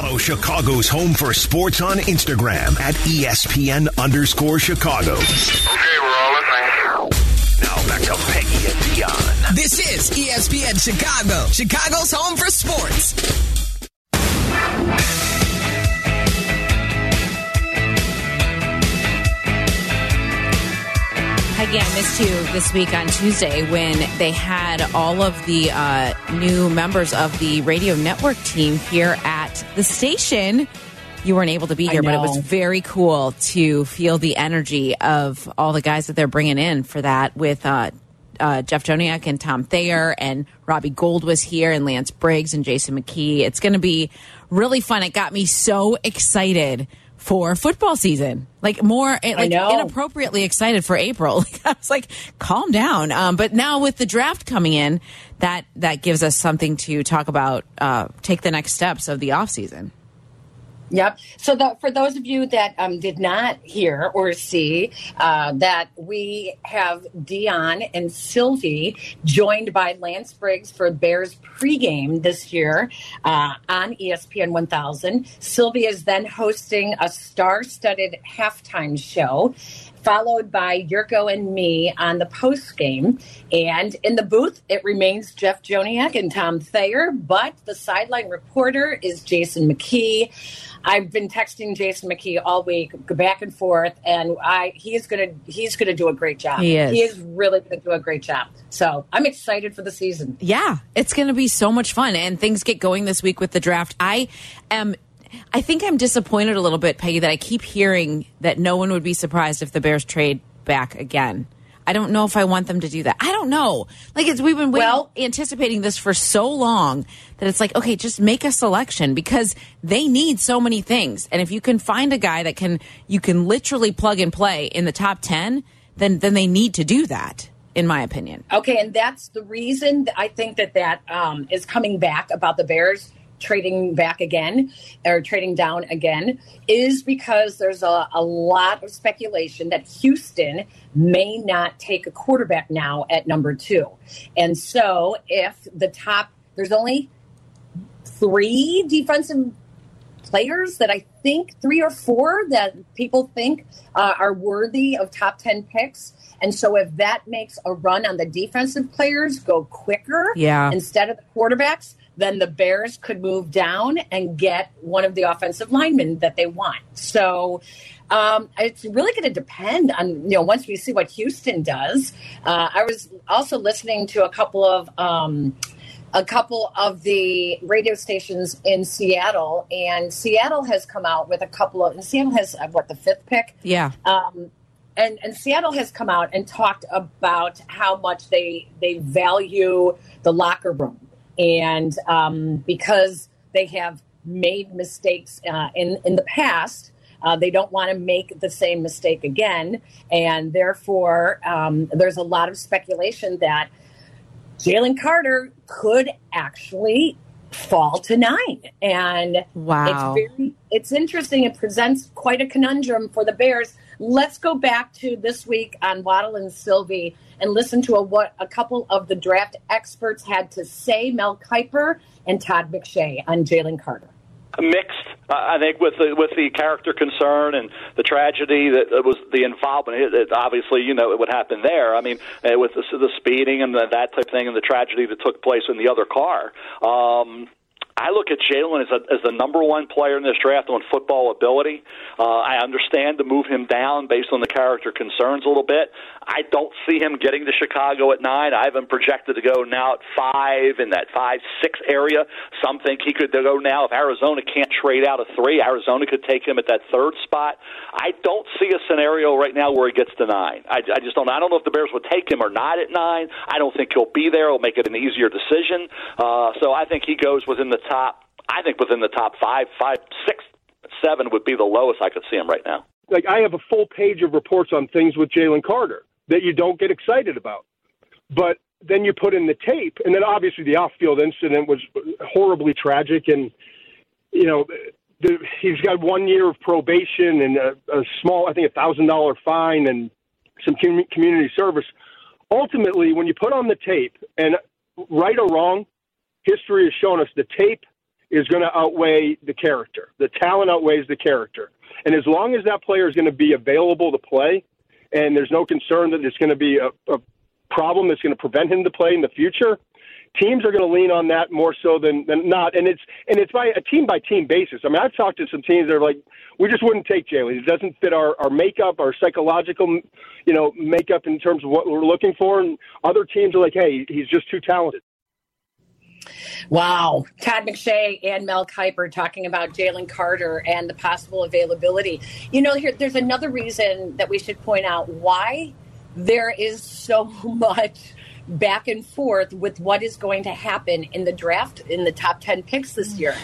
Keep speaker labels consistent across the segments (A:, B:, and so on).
A: Follow Chicago's Home for Sports on Instagram at ESPN underscore Chicago.
B: Okay, we're all listening.
A: Now back to Peggy and Dionne.
C: This is ESPN Chicago, Chicago's home for sports.
D: Peggy, I missed you this week on Tuesday when they had all of the uh, new members of the radio network team here at the station. You weren't able to be here, but it was very cool to feel the energy of all the guys that they're bringing in for that with uh, uh, Jeff Joniak and Tom Thayer and Robbie Gould was here and Lance Briggs and Jason McKie. It's going to be really fun. It got me so excited for football season, like more eh, like inappropriately excited for April. Like, I was like, calm down. Um, but now with the draft coming in, that that gives us something to talk about. Uh, take the next steps of the off season.
E: Yep. So for those of you that um, did not hear or see uh, that we have Dionne and Silvy joined by Lance Briggs for Bears pregame this year uh, on ESPN 1000. Silvy is then hosting a star-studded halftime show. Followed by Jurko and me on the post game. And in the booth, it remains Jeff Joniak and Tom Thayer, but the sideline reporter is Jason McKie. I've been texting Jason McKie all week, go back and forth, and I he's gonna he's gonna do a great job.
D: He is.
E: He is really gonna do a great job. So I'm excited for the season.
D: Yeah, it's going to be so much fun, and things get going this week with the draft. I am. I think I'm disappointed a little bit, Peggy, that I keep hearing that no one would be surprised if the Bears trade back again. I don't know if I want them to do that. I don't know. Like it's we've been waiting,
E: Well-
D: anticipating this for so long that it's like, okay, just make a selection because they need so many things. And if you can find a guy that can you can literally plug and play in the top 10, then then they need to do that in my opinion.
E: Okay, and that's the reason that I think that that um, is coming back about the Bears trading back again or trading down again is because there's a, a lot of speculation that Houston may not take a quarterback now at number two. And so if the top, there's only three defensive players that I think three or four that people think uh, are worthy of top 10 picks. And so if that makes a run on the defensive players go quicker
D: Yeah.
E: instead of the quarterbacks, then the Bears could move down and get one of the offensive linemen that they want. So um, it's really going to depend on, you know, once we see what Houston does. Uh, I was also listening to a couple of, um, a couple of the radio stations in Seattle, and Seattle has come out with a couple of. And Seattle has uh, what the fifth pick,
D: Yeah.
E: um, and and Seattle has come out and talked about how much they they value the locker room, and um, because they have made mistakes uh, in in the past. Uh, they don't want to make the same mistake again, and therefore, um, there's a lot of speculation that Jalen Carter could actually fall to nine. And
D: Wow.
E: it's very it's interesting. It presents quite a conundrum for the Bears. Let's go back to this week on Waddle and Silvy and listen to a, what a couple of the draft experts had to say, Mel Kiper and Todd McShay on Jalen Carter.
F: mixed. I think with the with the character concern and the tragedy that that was the involvement. It, it, obviously, you know, it would happen there. I mean, uh, with the, the speeding and the, that type of thing, and the tragedy that took place in the other car. Um, I look at Jalen as, as the number one player in this draft on football ability. Uh, I understand to move him down based on the character concerns a little bit. I don't see him getting to Chicago at nine. I have him projected to go now at five in that five six area. Some think he could go now if Arizona can't trade out a three. Arizona could take him at that third spot. I don't see a scenario right now where he gets to nine. I, I just don't. I don't know if the Bears would take him or not at nine. I don't think he'll be there. It'll make it an easier decision. Uh, so I think he goes within the top. I think within the top five, five, six, seven would be the lowest I could see him right now.
G: like I have a full page of reports on things with Jalen Carter that you don't get excited about. But then you put in the tape, and then obviously the off-field incident was horribly tragic, and you know the, he's got one year of probation and a, a small, I think, a thousand dollar fine and some com- community service. Ultimately, when you put on the tape, and right or wrong, history has shown us the tape is going to outweigh the character. The talent outweighs the character. And as long as that player is going to be available to play, and there's no concern that there's going to be a, a problem that's going to prevent him to play in the future, teams are going to lean on that more so than, than not. And it's and it's by a team by team basis. I mean, I've talked to some teams that are like, we just wouldn't take Jalen. It doesn't fit our, our makeup, our psychological, you know, makeup in terms of what we're looking for. And other teams are like, hey, he's just too talented.
E: Wow. Todd McShay and Mel Kiper talking about Jalen Carter and the possible availability. You know, here there's another reason that we should point out why there is so much back and forth with what is going to happen in the draft in the top 10 picks this year.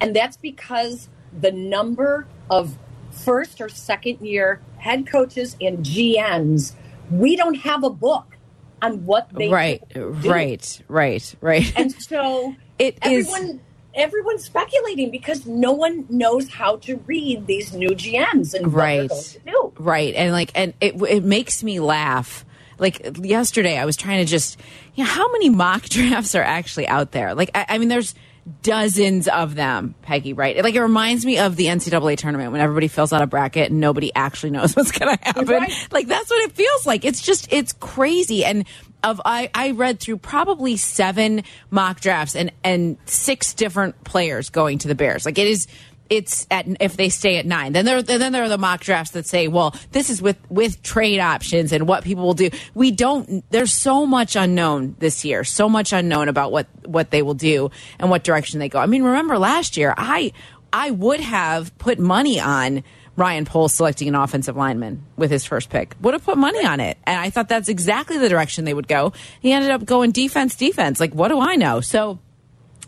E: And that's because the number of first or second year head coaches and GMs, we don't have a book on what they
D: right,
E: do.
D: right, right, right.
E: And so
D: It is-
E: everyone everyone's speculating because no one knows how to read these new GMs and what they're
D: right
E: going to do.
D: right and like and it it makes me laugh like yesterday i was trying to just you know how many mock drafts are actually out there like i, I mean there's dozens of them peggy right? Like it reminds me of the ncaa tournament when everybody fills out a bracket and nobody actually knows what's going to happen.
E: Right.
D: like that's what it feels like. It's just it's crazy. And of I, I read through probably seven mock drafts and and six different players going to the bears. Like it is it's at if they stay at nine. Then there then there are the mock drafts that say, well, this is with with trade options and what people will do. We don't. There's so much unknown this year. So much unknown about what what they will do and what direction they go. I mean, remember last year, I I would have put money on. Ryan Poles selecting an offensive lineman with his first pick would have put money on it, and I thought that's exactly the direction they would go. He ended up going defense, defense. Like, what do I know? So,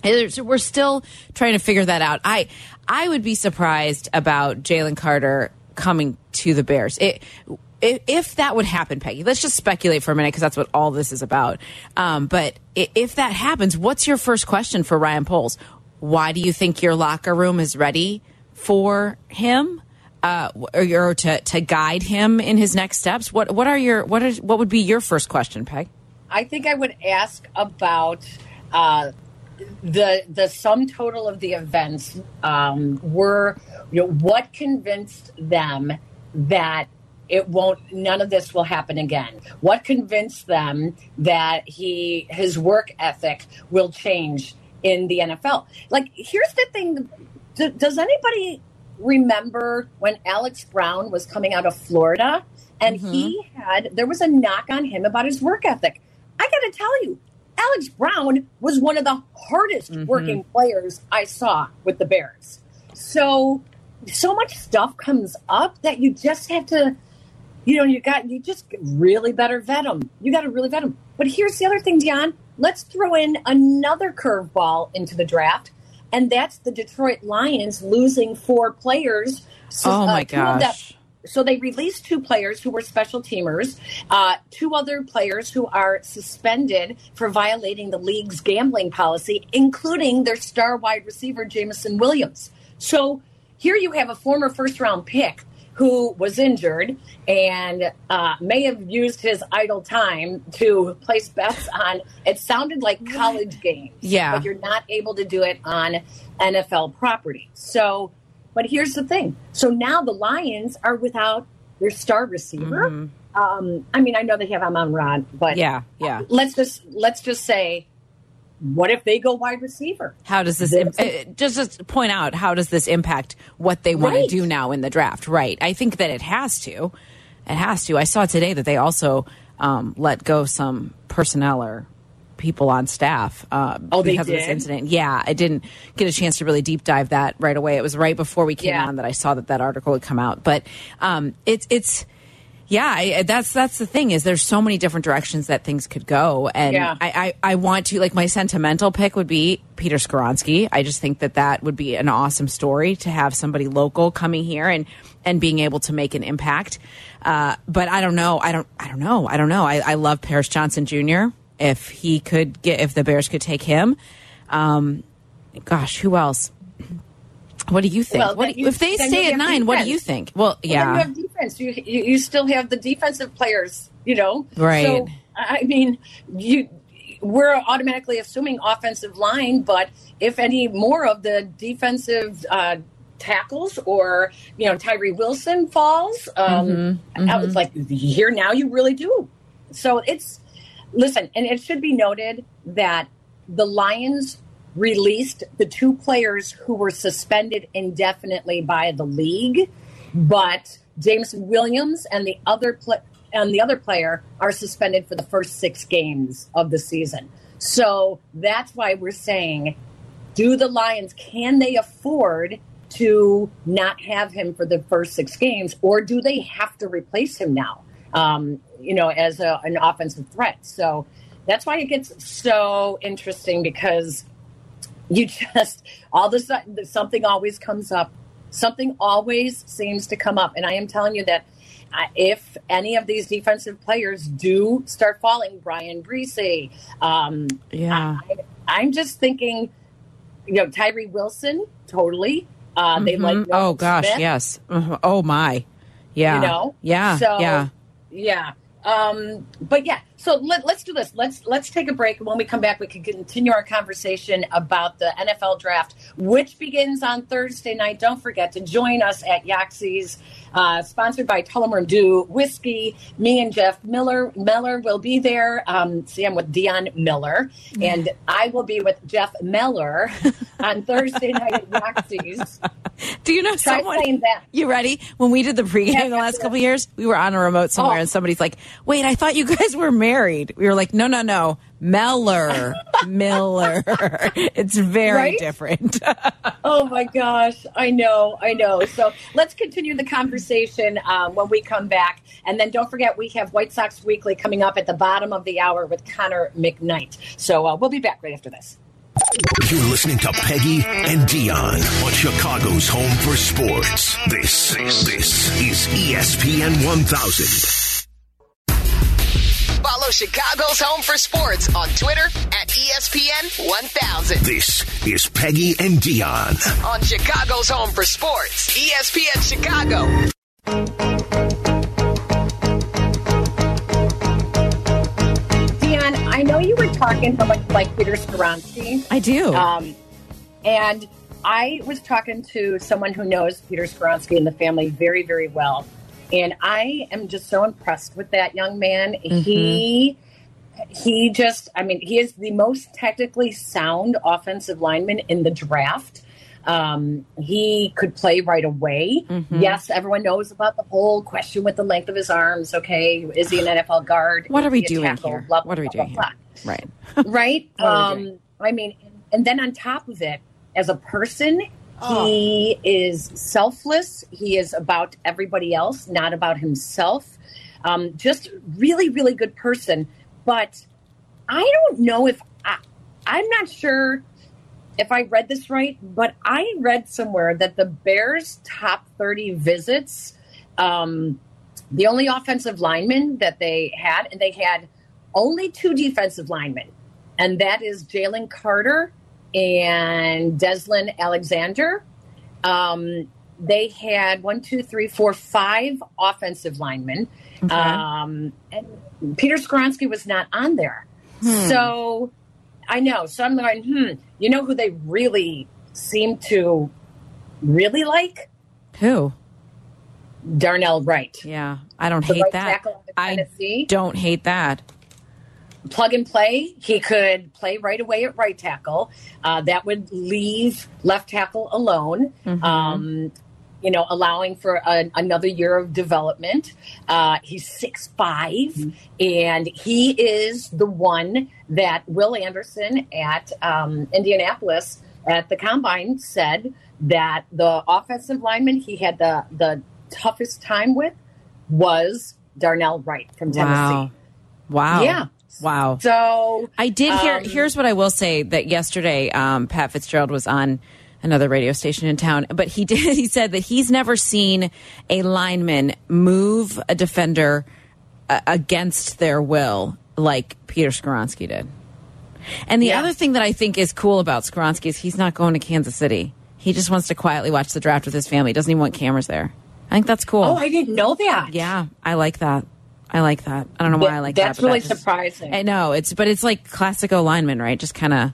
D: we're still trying to figure that out. I I would be surprised about Jalen Carter coming to the Bears. It, if, that would happen, Peggy, let's just speculate for a minute because that's what all this is about. Um, but if that happens, what's your first question for Ryan Poles? Why do you think your locker room is ready for him? Uh, or, or to, to guide him in his next steps? What what are your what is what would be your first question, Peg?
E: I think I would ask about uh, the the sum total of the events um, were you know what convinced them that it won't none of this will happen again? What convinced them that he his work ethic will change in the NFL like here's the thing does anybody remember when Alex Brown was coming out of Florida and he had there was a knock on him about his work ethic. I got to tell you Alex Brown was one of the hardest mm-hmm. working players I saw with the Bears. So, so much stuff comes up that you just have to, you know, you got, you just really better vet them. You got to really vet them. But here's the other thing, Dionne. Let's throw in another curveball into the draft, and that's the Detroit Lions losing four players. So,
D: Oh, uh, my
E: two of them-
D: gosh.
E: So they released two players who were special teamers, uh, two other players who are suspended for violating the league's gambling policy, including their star wide receiver, Jameson Williams. So here you have a former first round pick who was injured and uh, may have used his idle time to place bets on, it sounded like college games.
D: Yeah.
E: But you're not able to do it on NFL property. So, but here's the thing. So now the Lions are without their star receiver. Um, I mean, I know they have Amon Rod, but
D: Mm-hmm. Yeah, yeah.
E: let's just let's just say, what if they go wide receiver?
D: How does this
E: This-
D: uh, just just point out how does this impact what they want
E: Right.
D: to do now in the draft? Right. I think that it has to. It has to. I saw today that they also um, let go some personnel or people on staff uh,
E: Oh,
D: because of this incident. Yeah, I didn't get a chance to really deep dive that right away. It was right before we came
E: Yeah.
D: on that I saw that that article had come out. But um, it's it's yeah, I, that's that's the thing is there's so many different directions that things could go, and
E: Yeah.
D: I, I I want to like my sentimental pick would be Peter Skoronski. I just think that that would be an awesome story to have somebody local coming here and and being able to make an impact. Uh, but I don't know. I don't. I don't know. I don't know. I, I love Paris Johnson Jr. If he could get, if the Bears could take him, um, gosh, who else? What do you think?
E: Well,
D: what do you- if they stay at nine, what do you think? Well,
E: Well,
D: yeah.
E: you have defense. You, you you still have the defensive players. You know,
D: Right.
E: So I mean, you we're automatically assuming offensive line, but if any more of the defensive uh, tackles or you know Tyree Wilson falls, um, I was like, here now you really do. So it's listen, and it should be noted that the Lions released the two players who were suspended indefinitely by the league, but James Williams and the other pla and the other player are suspended for the first six games of the season. So that's why we're saying, do the Lions can they afford to not have him for the first six games, or do they have to replace him now? Um, you know, as a, an offensive threat. So that's why it gets so interesting because you just all of a sudden something always comes up something always seems to come up and i am telling you that uh, if any of these defensive players do start falling Bryan Bresee, um
D: Yeah.
E: I, i'm just thinking you know tyree wilson totally uh they like
D: Mhm. Oh gosh,
E: Smith,
D: yes. Mhm. Oh my. Yeah.
E: you know
D: Yeah.
E: so
D: yeah.
E: Yeah. Um but yeah so let, let's do this let's let's take a break when we come back we can continue our conversation about the nfl draft which begins on thursday night don't forget to join us at yaxie's uh, sponsored by Tullamore Dew Whiskey. Me and Jeff Miller Miller will be there. Um, see, I'm with Dionne Miller, and I will be with Jeff Miller on Thursday night at Yaxie's.
D: Do you know
E: Try
D: someone?
E: saying that.
D: You ready? When we did the pregame
E: Yeah,
D: the last couple of years, we were on a remote somewhere,
E: Oh.
D: and somebody's like, "Wait, I thought you guys were married." Married, we were like, "No, no, no, Meller, Miller. it's very
E: Right?
D: different."
E: Oh my gosh, I know, I know. So let's continue the conversation um, when we come back. And then don't forget, we have White Sox Weekly coming up at the bottom of the hour with Connor McKnight. So uh, we'll be back right after this.
A: You're listening to Peggy and Dionne on Chicago's home for sports. This, this is ESPN 1000.
C: Follow Chicago's Home for Sports on Twitter at ESPN 1000.
A: This is Peggy and Dionne.
C: On Chicago's Home for Sports, ESPN Chicago.
E: Dionne, I know you were talking how much like Peter Skoronski.
D: I do.
E: Um, and I was talking to someone who knows Peter Skoronski and the family very, very well. And I am just so impressed with that young man. He he just I mean, he is the most technically sound offensive lineman in the draft. Um, he could play right away. Yes, everyone knows about the whole question with the length of his arms. Okay, is he an NFL guard?
D: what are we doing here?
E: Blah,
D: what are we
E: blah,
D: doing
E: blah,
D: Right.
E: right?
D: What are we
E: Um, I mean, and then on top of it, as a person, he is selfless. He is about everybody else, not about himself. Um, just really, really good person. But I don't know if I, I'm not sure if I read this right, but I read somewhere that the Bears' top 30 visits, um, the only offensive lineman that they had, and they had only two defensive linemen, and that is Jalen Carter and Deslin Alexander. Um, they had one, two, three, four, five offensive linemen. Um, and Peter Skoronski was not on there. So I know. So I'm going, hmm, you know who they really seem to really like?
D: Who?
E: Darnell Wright.
D: Yeah, I don't
E: The
D: hate
E: right
D: that.
E: tackle out of
D: I don't hate that.
E: Plug and play. He could play right away at right tackle. Uh, that would leave left tackle alone. Um, you know, allowing for another year of development. Uh, he's six and he is the one that Will Anderson at um, Indianapolis at the combine said that the offensive lineman he had the the toughest time with was Darnell Wright from Tennessee.
D: Wow. Wow.
E: Yeah.
D: Wow.
E: So
D: I did hear.
E: Um,
D: here's what I will say: that yesterday, um, Pat Fitzgerald was on another radio station in town, but he did. He said that he's never seen a lineman move a defender uh, against their will like Peter Skoronski did. And the
E: Yeah.
D: other thing that I think is cool about Skoronski is he's not going to Kansas City. He just wants to quietly watch the draft with his family. He Doesn't even want cameras there. I think that's cool.
E: Oh, I didn't know that.
D: yeah, I like that. I like that. I don't know why
E: That-
D: I like
E: that's
D: that. That's
E: really
D: that just-
E: surprising.
D: I know it's, but it's like classic alignment, right? Just kind of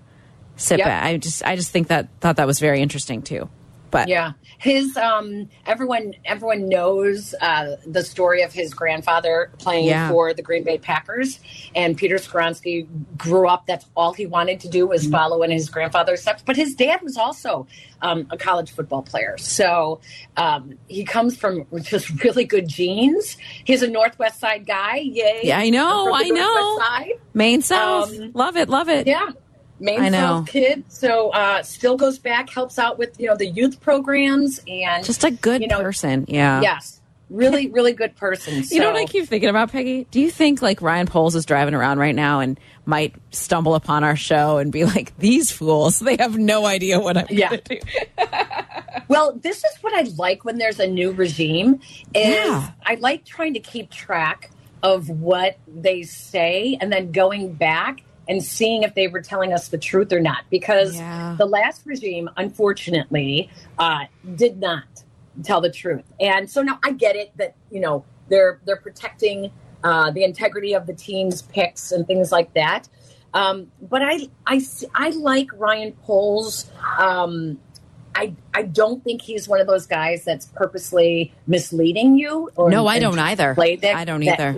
D: sit
E: Yep.
D: back. I just, I just think that thought that was very interesting too. But
E: Yeah, his um, everyone everyone knows uh, the story of his grandfather playing
D: Yeah.
E: for the Green Bay Packers, and Peter Skoronski grew up. That's all he wanted to do was
D: Mm-hmm.
E: follow in his grandfather's steps. But his dad was also um, a college football player, so um, he comes from just really good genes. He's a Northwest Side guy. Yay!
D: Yeah, I know, I know. Maine South,
E: Um,
D: love it, love it.
E: Yeah. Maine. South kid, so uh, still goes back, helps out with you know the youth programs, and
D: Just a good
E: you know,
D: person. Yeah.
E: Yes, really, really good person.
D: You know what I keep thinking about, Peggy? Do you think like Ryan Poles is driving around right now and might stumble upon our show and be like, "These fools, they have no idea what I'm
E: Yeah.
D: going to do."
E: Well, this is what I like when there's a new regime. Is
D: Yeah.
E: I like trying to keep track of what they say and then going back and seeing if they were telling us the truth or not. Because
D: Yeah.
E: the last regime, unfortunately, uh, did not tell the truth. And so now I get it that you know they're they're protecting uh, the integrity of the team's picks and things like that. Um, but I like Ryan Poles. Um, I I don't think he's one of those guys that's purposely misleading you. Or
D: No, I don't either.
E: play that-
D: I don't either.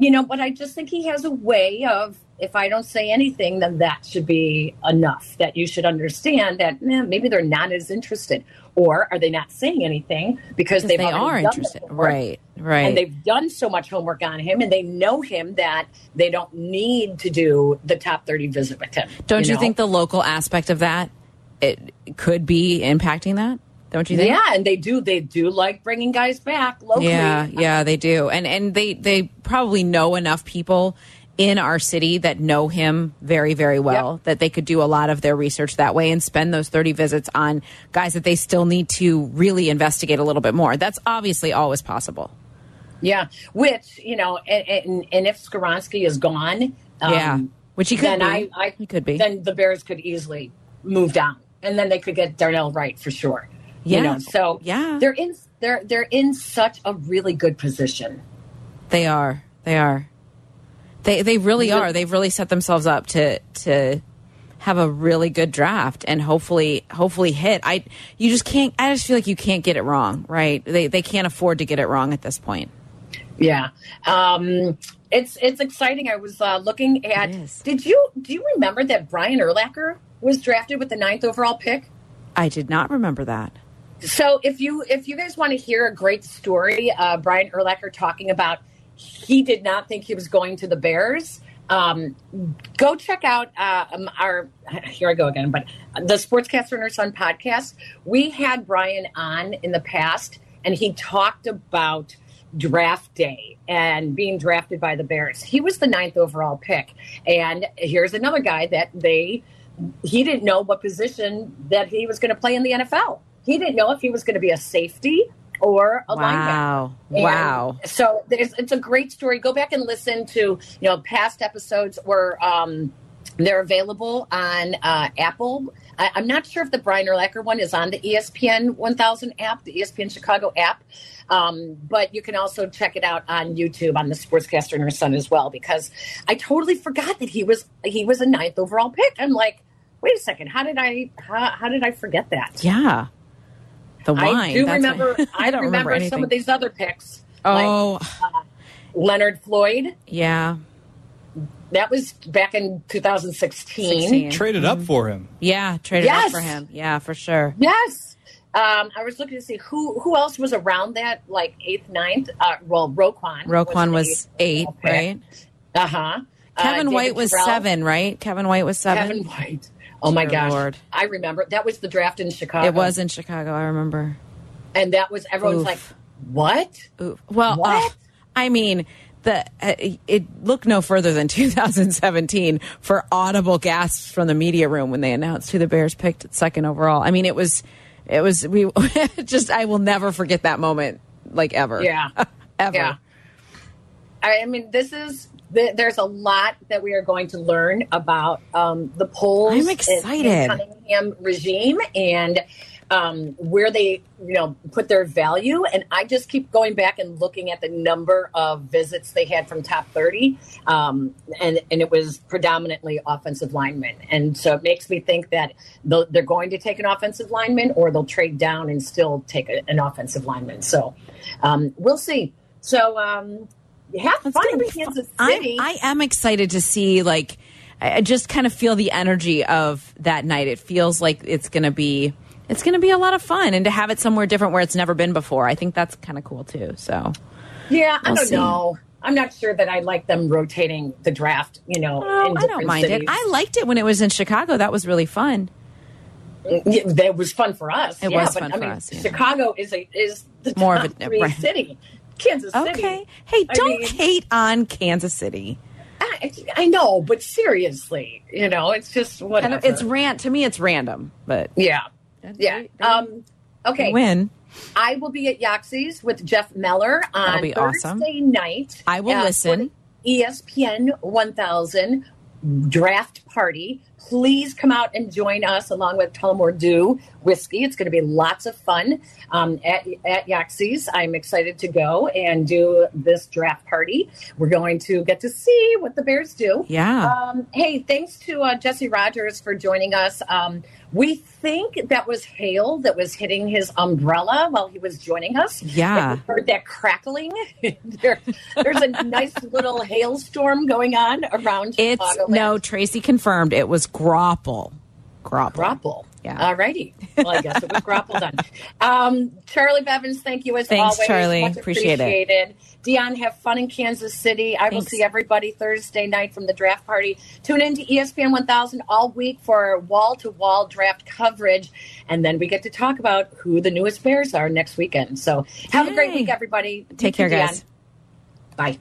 E: You know, but I just think he has a way of if I don't say anything, then that should be enough. That you should understand that eh, maybe they're not as interested, or are they not saying anything because
D: Because
E: they've
D: they are interested,
E: homework?
D: right? Right.
E: and they've done so much homework on him and they know him that they don't need to do the top 30 visit with him
D: Don't you,
E: know?
D: think the local aspect of that it could be impacting that? Don't you think?
E: yeah and they do they do like bringing guys back locally.
D: Yeah, yeah, they do, and and they they probably know enough people in our city that know him very very well
E: Yep.
D: that they could do a lot of their research that way and spend those 30 visits on guys that they still need to really investigate a little bit more. That's obviously always possible.
E: Yeah which you know and, and, and if Skoronski is gone um,
D: yeah which he could
E: then
D: be.
E: I, I
D: he could be.
E: then the bears could easily move down. And then they could get Darnell Wright for sure
D: Yeah.
E: you know so
D: Yeah.
E: they're in they're they're in such a really good position
D: They are. They are. They they really are. They've really set themselves up to to have a really good draft and hopefully hopefully hit. I you just can't I just feel like you can't get it wrong, right? They they can't afford to get it wrong at this point.
E: Yeah, um, it's it's exciting. I was uh, looking at. Did you do you remember that Brian Urlacher was drafted with the ninth overall pick?
D: I did not remember that.
E: So if you if you guys want to hear a great story, uh, Brian Urlacher talking about he did not think he was going to the Bears. Um, go check out uh, um, our here I go again, but the Sportscaster and Her Son podcast. We had Brian on in the past, and he talked about draft day and being drafted by the Bears. He was the ninth overall pick, and here's another guy that they he didn't know what position that he was going to play in the NFL. He didn't know if he was going to be a safety or a linebacker.
D: Wow.
E: And
D: Wow.
E: So there's, it's a great story. Go back and listen to you know past episodes where um, they're available on uh, Apple. I, I'm not sure if the Brian Urlacher one is on the ESPN 1000 app, the ESPN Chicago app. Um, but you can also check it out on YouTube on the Sportscaster and her son as well. Because I totally forgot that he was he was a ninth overall pick. I'm like, wait a second, how did I how, how did I forget that?
D: Yeah. The wine.
E: I do
D: that's
E: remember.
D: my-
E: I,
D: don't
E: remember,
D: anything.
E: some of these other picks. like
D: Oh,
E: Leonard Floyd.
D: yeah.
E: That was back in 2016.
D: 16.
H: Traded up for him.
D: Yeah, traded up for him. Yeah, for sure.
E: Yes. Um, I was looking to see who who else was around that, like eighth, ninth. Uh, well, Roquan.
D: Roquan was eight, right?
E: Uh huh.
D: Kevin White was seven, right? Kevin White was seven.
E: Kevin White. Oh my gosh!
D: Lord.
E: I remember that was the draft in Chicago.
D: It was in Chicago. I remember.
E: and that was everyone's like, "What?"
D: Ooh, Well,
E: What?
D: uh, I mean, the uh, it looked no further than 2017 for audible gasps from the media room when they announced who the Bears picked at second overall. I mean, it was, it was we just I will never forget that moment, like ever.
E: Yeah.
D: ever.
E: Yeah. I mean, this is th- there's a lot that we are going to learn about um, the Poles.
D: I'm excited.
E: and Cunningham regime, and um, where they, you know, put their value. And I just keep going back and looking at the number of visits they had from top 30. Um, and, and it was predominantly offensive linemen. And so it makes me think that they're going to take an offensive lineman or they'll trade down and still take a, an offensive lineman. So um, we'll see. So um, have
D: It's
E: fun in
D: be
E: Kansas
D: fun.
E: City.
D: I, I am excited to see like I I just kind of feel the energy of that night. It feels like it's going to be it's going to be a lot of fun and to have it somewhere different where it's never been before. I think that's kind of cool too. So
E: Yeah, I
D: We'll
E: don't
D: see.
E: know. I'm not sure that I like them rotating the draft. You know,
D: Oh,
E: in
D: I don't mind
E: cities.
D: it. I liked it when it was in Chicago. That was really fun.
E: Mm, yeah, that was fun for us.
D: It
E: yeah,
D: was
E: but,
D: fun
E: I
D: for
E: mean,
D: us, yeah.
E: Chicago is a is the
D: More of a-
E: three
D: right.
E: city. Kansas City.
D: Okay. Hey,
E: I
D: don't
E: mean-
D: hate on Kansas City.
E: I, I know, but seriously, you know, it's just whatever.
D: it's rant to me. It's random, but
E: yeah, yeah. Um, okay,
D: win.
E: I will be at Yaxie's with Jeff Meller on Thursday
D: awesome.
E: night.
D: I will listen.
E: ESPN 1000 draft party. Please come out and join us along with Tullamore Dew whiskey. It's going to be lots of fun um, at, at Yaxie's. I'm excited to go and do this draft party. We're going to get to see what the Bears do.
D: Yeah.
E: Um, hey, thanks to uh, Jesse Rogers for joining us. Um, we think that was hail that was hitting his umbrella while he was joining us.
D: Yeah.
E: We heard that crackling. there, there's a nice little hailstorm going on around
D: It's
E: Chicagoland.
D: no Tracy confirmed. It was Graupel. Graupel.
E: Graupel.
D: Yeah.
E: All righty. Well, I guess it was Graupel then. Um, Charlie Bevins, thank you as
D: Thanks,
E: always.
D: Charlie.
E: Much
D: Appreciate it.
E: Dionne, have fun in Kansas City. I will see everybody Thursday night from the draft party. Tune in to ESPN 1000 all week for wall to wall draft coverage. And then we get to talk about who the newest Bears are next weekend. So have a great week, everybody.
D: Take
E: too,
D: care,
E: Dionne.
D: guys.
E: Bye.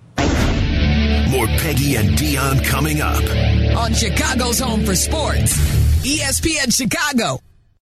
A: More Peggy and Dionne coming up.
C: on Chicago's Home for Sports, ESPN Chicago.